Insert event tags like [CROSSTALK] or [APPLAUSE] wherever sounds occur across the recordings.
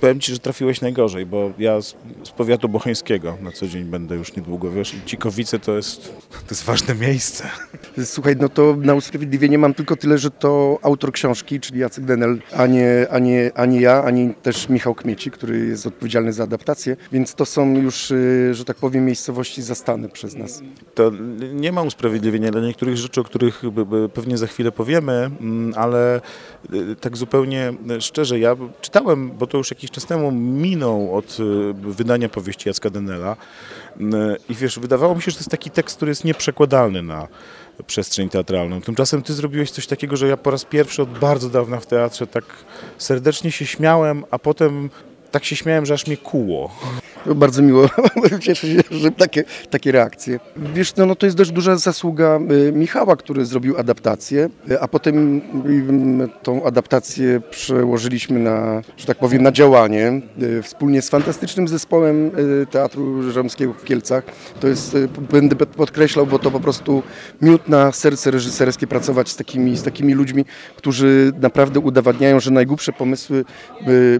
Powiem Ci, że trafiłeś najgorzej, bo ja z, z powiatu bocheńskiego na co dzień będę już niedługo, wiesz, i Cikowice to jest, [LAUGHS] to jest ważne miejsce. Słuchaj, no to na usprawiedliwienie mam tylko tyle, że to autor książki, czyli Jacek Denel, a nie, a nie, a nie ja, ani też Michał Kmieci, który jest odpowiedzialny za adaptację, więc to są już, y, że tak powiem, miejscowości zastane przez nas. To nie ma usprawiedliwienia dla niektórych rzeczy, o których pewnie za chwilę powiemy, mm, ale y, tak zupełnie szczerze, ja czytałem, bo to już jakiś czas temu minął od y, wydania powieści Jacka Denela mm, i wiesz, wydawało mi się, że to jest taki tekst, który jest nieprzekładalny na przestrzeń teatralną. Tymczasem ty zrobiłeś coś takiego, że ja po raz pierwszy od bardzo dawna w teatrze tak serdecznie się śmiałem, a potem tak się śmiałem, że aż mnie kuło. Bardzo miło, [LAUGHS] cieszę się, że takie, takie reakcje. Wiesz, no, no to jest dość duża zasługa y, Michała, który zrobił adaptację, y, a potem y, tą adaptację przełożyliśmy na, że tak powiem, na działanie wspólnie z fantastycznym zespołem Teatru Rzymskiego w Kielcach. To jest, będę podkreślał, bo to po prostu miód na serce reżyserskie pracować z takimi, z takimi ludźmi, którzy naprawdę udowadniają, że najgłupsze pomysły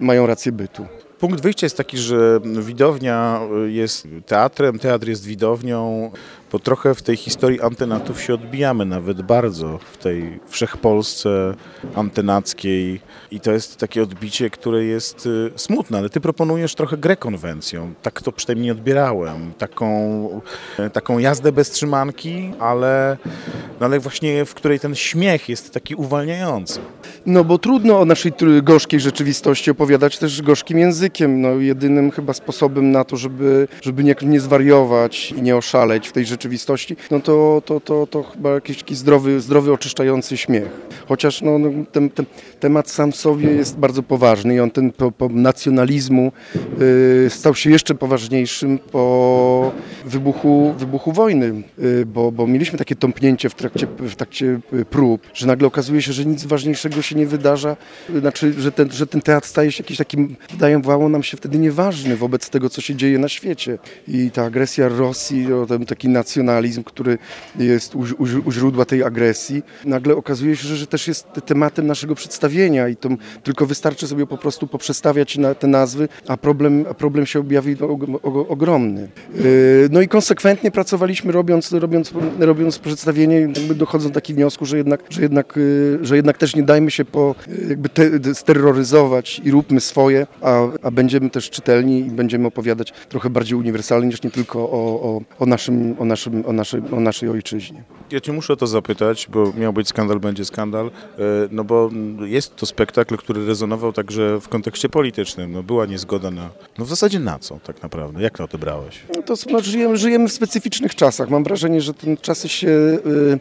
mają rację bytu. Punkt wyjścia jest taki, że widownia jest teatrem, teatr jest widownią, bo trochę w tej historii antenatów się odbijamy, nawet bardzo w tej wszechpolsce antenackiej i to jest takie odbicie, które jest y, smutne, ale ty proponujesz trochę grę konwencją, tak to przynajmniej odbierałem, taką, y, taką jazdę bez trzymanki, ale, no ale właśnie w której ten śmiech jest taki uwalniający. No bo trudno o naszej gorzkiej rzeczywistości opowiadać też gorzkim językiem. No, jedynym chyba sposobem na to, żeby, żeby nie, nie zwariować i nie oszaleć w tej rzeczywistości, no to, to, to, to chyba jakiś taki zdrowy, zdrowy, oczyszczający śmiech. Chociaż no, no, ten, ten temat sam w sobie jest bardzo poważny i on ten po, po nacjonalizmu y, stał się jeszcze poważniejszym po wybuchu, wybuchu wojny, y, bo, bo mieliśmy takie tąpnięcie w trakcie, w trakcie y, prób, że nagle okazuje się, że nic ważniejszego się nie wydarza, znaczy, że ten, że ten teatr staje się jakiś takim, wydawało nam się wtedy nieważny wobec tego, co się dzieje na świecie. I ta agresja Rosji, ten taki nacjonalizm, który jest u, u, u źródła tej agresji, nagle okazuje się, że, że też jest tematem naszego przedstawienia i to tylko wystarczy sobie po prostu poprzestawiać na te nazwy, a problem, a problem się objawi ogromny. Yy, No i konsekwentnie pracowaliśmy robiąc, robiąc, robiąc przedstawienie, jakby dochodzą do takiego wniosku, że jednak, że jednak, yy, że jednak też nie dajmy się po, yy, jakby te, steroryzować i róbmy swoje, a, a będziemy też czytelni i będziemy opowiadać trochę bardziej uniwersalnie niż nie tylko o, o, o, naszym, o, naszym, o, naszej, o naszej ojczyźnie. Ja cię muszę o to zapytać, bo miał być skandal, będzie skandal, e, no bo jest to spektakl, który rezonował także w kontekście politycznym. No była niezgoda na, no w zasadzie na co tak naprawdę? Jak to odebrałeś? No to żyjemy, w specyficznych czasach. Mam wrażenie, że te czasy się y,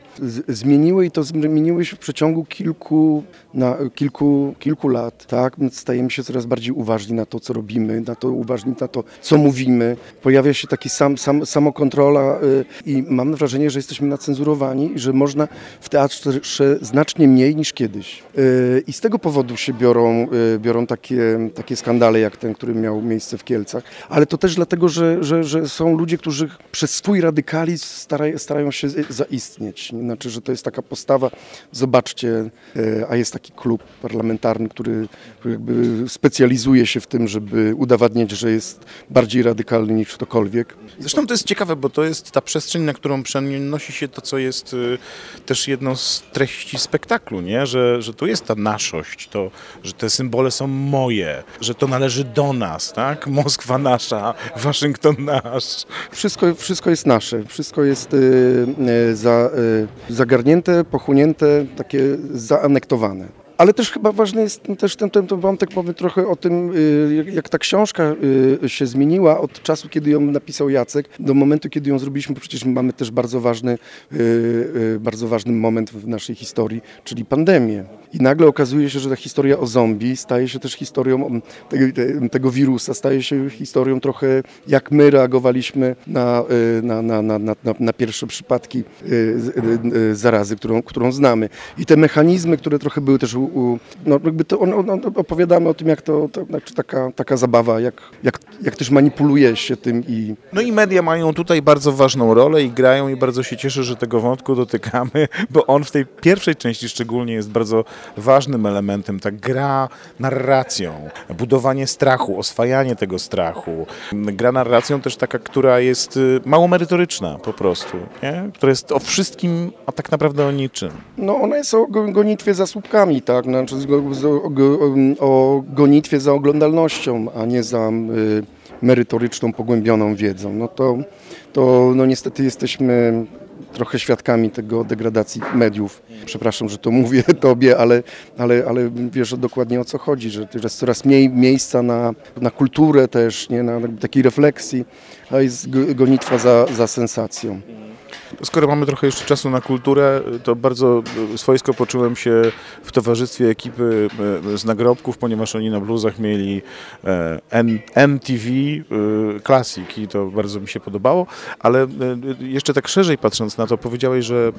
zmieniły i to zmieniły się w przeciągu kilku, na, kilku, kilku lat. Tak? My stajemy się coraz bardziej uważni na to, co robimy, na to uważni na to, co mówimy. Pojawia się taki sam, sam, samokontrola y, i mam wrażenie, że jesteśmy nacenzurowani i że można w teatrze znacznie mniej niż kiedyś. Y, I z tego powodu się biorą, biorą takie, takie skandale, jak ten, który miał miejsce w Kielcach. Ale to też dlatego, że, że, że są ludzie, którzy przez swój radykalizm starają, starają się zaistnieć. Znaczy, że to jest taka postawa, zobaczcie, y, a jest taki klub parlamentarny, który, jakby specjalizuje się w tym, żeby udowadniać, że jest bardziej radykalny niż ktokolwiek. Zresztą to jest ciekawe, bo to jest ta przestrzeń, na którą przenosi się to, co jest y, też jedną z treści spektaklu, nie? Że, że tu jest ta naszość, to, że te symbole są moje, że to należy do nas, tak? Moskwa nasza, Waszyngton nasz. Wszystko, wszystko jest nasze, wszystko jest y, y, za, y, zagarnięte, pochłonięte, takie zaanektowane. Ale też chyba ważny jest też ten, ten, ten wątek, powiem trochę o tym, y, jak, ta książka y, się zmieniła od czasu, kiedy ją napisał Jacek, do momentu, kiedy ją zrobiliśmy, bo przecież mamy też bardzo ważny, y, bardzo ważny moment w naszej historii, czyli pandemię. I nagle okazuje się, że ta historia o zombie staje się też historią tego, wirusa, staje się historią trochę jak my reagowaliśmy na, na, na, na, na, na pierwsze przypadki zarazy, którą, którą znamy. I te mechanizmy, które trochę były też u, no jakby to on, on, opowiadamy o tym, jak to, to znaczy taka, taka zabawa, jak, jak, jak też manipuluje się tym i... No i media mają tutaj bardzo ważną rolę i grają i bardzo się cieszę, że tego wątku dotykamy, [LAUGHS] bo on w tej pierwszej części szczególnie jest bardzo ważnym elementem. Ta gra narracją, budowanie strachu, oswajanie tego strachu. Gra narracją też taka, która jest y, mało merytoryczna po prostu, nie? która jest o wszystkim, a tak naprawdę o niczym. No ona jest o go- gonitwie za słupkami, tak, znaczy z- z- o, go- o gonitwie za oglądalnością, a nie za y, merytoryczną, pogłębioną wiedzą. No to, to no niestety jesteśmy trochę świadkami tego degradacji mediów. Przepraszam, że to [LAUGHS] mówię tobie, ale, ale, ale wiesz dokładnie o co chodzi, że jest coraz mniej miejsca na, na kulturę też, nie, na takiej refleksji, a jest go- gonitwa za, za sensacją. Skoro mamy trochę jeszcze czasu na kulturę, to bardzo y, swojsko poczułem się w towarzystwie ekipy y, z nagrobków, ponieważ oni na bluzach mieli e, MTV Classic i to bardzo mi się podobało, ale jeszcze tak szerzej patrząc na to, powiedziałeś, że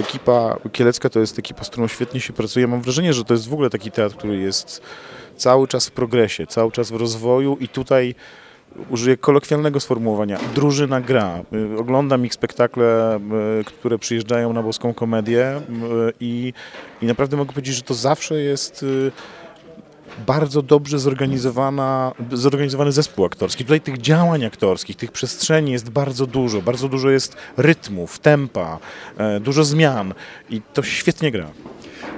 ekipa kielecka to jest ekipa, z którą świetnie się pracuje. Mam wrażenie, że to jest w ogóle taki teatr, który jest cały czas w progresie, cały czas w rozwoju i tutaj użyję kolokwialnego sformułowania, drużyna gra. Y, Oglądam ich spektakle, y, które przyjeżdżają na boską komedię y, i, i naprawdę mogę powiedzieć, że to zawsze jest bardzo dobrze zorganizowana, zorganizowany zespół aktorski. Tutaj tych działań aktorskich, tych przestrzeni jest bardzo dużo. Bardzo dużo jest rytmów, tempa, e, dużo zmian i to świetnie gra.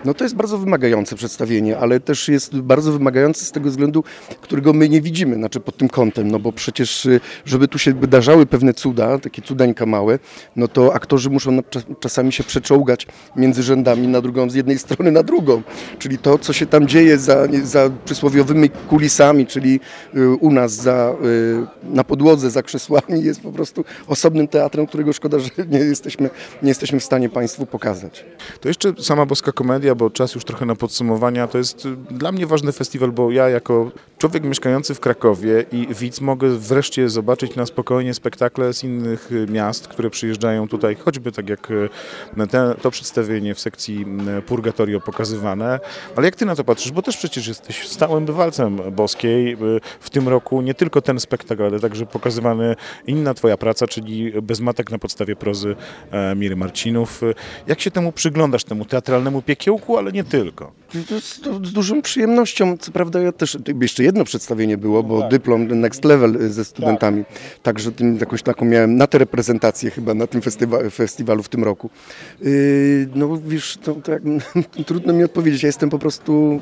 No to jest bardzo wymagające przedstawienie, ale też jest bardzo wymagające z tego względu, którego my nie widzimy, znaczy pod tym kątem, no bo przecież, y, żeby tu się wydarzały pewne cuda, takie cudańka małe, no to aktorzy muszą czasami się przeczołgać między rzędami na drugą, z jednej strony na drugą, czyli to, co się tam dzieje za, za przysłowiowymi kulisami, czyli y, u nas za, y, na podłodze, za krzesłami, jest po prostu osobnym teatrem, którego szkoda, że nie jesteśmy, nie jesteśmy w stanie Państwu pokazać. To jeszcze sama Boska Komedia, bo czas już trochę na podsumowania. To jest y, dla mnie ważny festiwal, bo ja jako człowiek mieszkający w Krakowie i widz mogę wreszcie zobaczyć na spokojnie spektakle z innych y, miast, które przyjeżdżają tutaj, choćby tak jak y, te, to przedstawienie w sekcji Purgatorio pokazywane. Ale jak ty na to patrzysz? Bo też przecież jesteś stałym bywalcem Boskiej. W tym roku nie tylko ten spektakl, ale także pokazywany inna twoja praca, czyli Bez matek na podstawie prozy e, Miry Marcinów. Jak się temu przyglądasz, temu teatralnemu piekiełku, ale nie tylko? Z, to z dużą przyjemnością. Co prawda ja też, jeszcze jedno przedstawienie było, bo dyplom Next Level y, ze studentami. Także tym, jakąś taką miałem na tę reprezentację chyba na tym festiwa- festiwalu w tym roku. Yy, no wiesz, to, to jak, [LAUGHS] trudno mi odpowiedzieć. Ja jestem po prostu,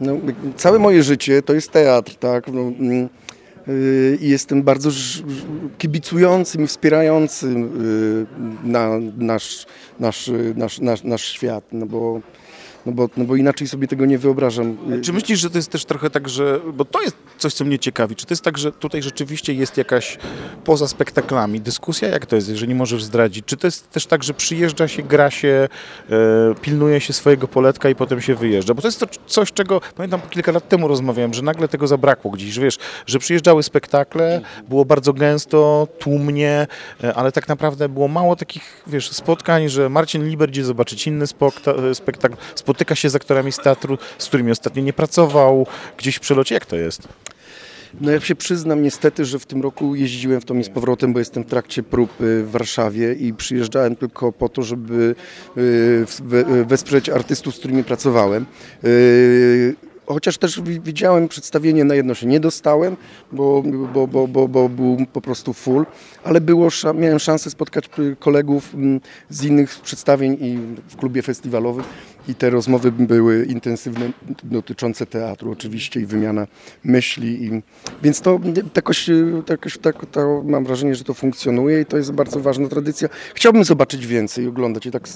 no, całe moje życie to jest teatr, tak. No, mm, yy, i jestem bardzo kibicującym i wspierającym yy, na nasz, nasz, nasz, nasz, nasz świat, no bo, no, bo, no bo inaczej sobie tego nie wyobrażam. Czy myślisz, że to jest też trochę tak, że. Bo to jest coś, co mnie ciekawi. Czy to jest tak, że tutaj rzeczywiście jest jakaś poza spektaklami dyskusja? Jak to jest, jeżeli możesz zdradzić? Czy to jest też tak, że przyjeżdża się, gra się, e, pilnuje się swojego poletka i potem się wyjeżdża? Bo to jest to coś, czego pamiętam kilka lat temu rozmawiałem, że nagle tego zabrakło gdzieś, że wiesz, że przyjeżdżały spektakle, było bardzo gęsto, tłumnie, e, ale tak naprawdę było mało takich, wiesz, spotkań, że Marcin Liber idzie zobaczyć inny spokta- spektakl, spotyka się z aktorami z teatru, z którymi ostatnio nie pracował, gdzieś w przelocie. Jak to jest? No ja się przyznam niestety, że w tym roku jeździłem w to i z powrotem, bo jestem w trakcie prób y, w Warszawie i przyjeżdżałem tylko po to, żeby y, we- wesprzeć artystów, z którymi pracowałem. Y, Chociaż też wi- widziałem przedstawienie, na jedno się nie dostałem, bo, bo, bo, bo, bo był po prostu full, ale było, miałem szansę spotkać y, kolegów mm, z innych przedstawień i w klubie festiwalowym i te rozmowy były intensywne, dotyczące teatru oczywiście i wymiana myśli. I, więc to jakoś, to jakoś tak, to mam wrażenie, że to funkcjonuje i to jest bardzo ważna tradycja. Chciałbym zobaczyć więcej, oglądać i tak.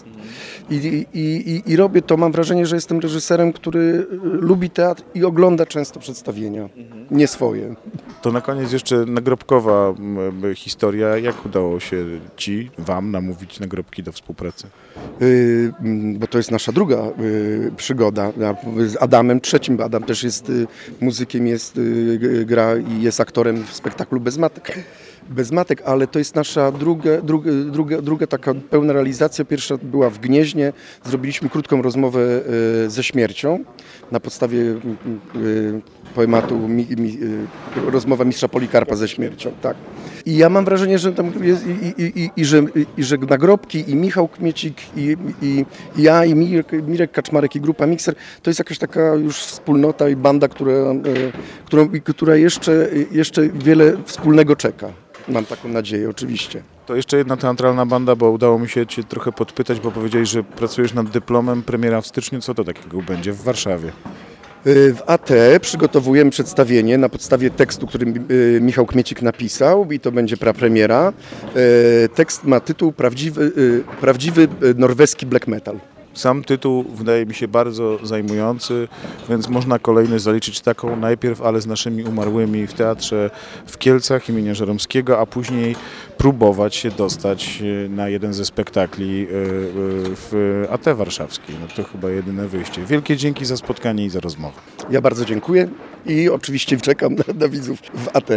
I, i, i, I robię to, mam wrażenie, że jestem reżyserem, który y, lubi teatr i ogląda często przedstawienia, nie swoje. To na koniec jeszcze nagrobkowa historia. Jak udało się Ci, Wam namówić nagrobki do współpracy? Y, mm, bo to jest nasza druga y, przygoda z Adamem trzecim, Adam też jest y, muzykiem, jest, y, gra i jest aktorem w spektaklu Bez Matek. Bez matek, ale to jest nasza druga, druga, druga, druga taka pełna realizacja. Pierwsza była w Gnieźnie. Zrobiliśmy krótką rozmowę e, ze śmiercią na podstawie e, poematu e, Rozmowa mistrza Polikarpa ze śmiercią. Tak. I ja mam wrażenie, że tam jest i, i, i, i, że, i, że nagrobki i Michał Kmiecik i, i, i ja i Mirek, Mirek Kaczmarek i grupa Mixer to jest jakaś taka już wspólnota i banda, która, którą, która jeszcze, jeszcze wiele wspólnego czeka. Mam taką nadzieję, oczywiście. To jeszcze jedna teatralna banda, bo udało mi się Cię trochę podpytać, bo powiedziałeś, że pracujesz nad dyplomem, premiera w styczniu. Co to takiego będzie w Warszawie? Y, W AT przygotowujemy przedstawienie na podstawie tekstu, który y, Michał Kmiecik napisał i to będzie prapremiera. Y, Tekst ma tytuł Prawdziwy, prawdziwy norweski black metal. Sam tytuł wydaje mi się bardzo zajmujący, więc można kolejny zaliczyć taką najpierw, ale z naszymi umarłymi w teatrze w Kielcach imienia Żeromskiego, a później próbować się dostać e, na jeden ze spektakli e, e, w AT warszawskiej. No to chyba jedyne wyjście. Wielkie dzięki za spotkanie i za rozmowę. Ja bardzo dziękuję i oczywiście czekam na, na widzów w AT.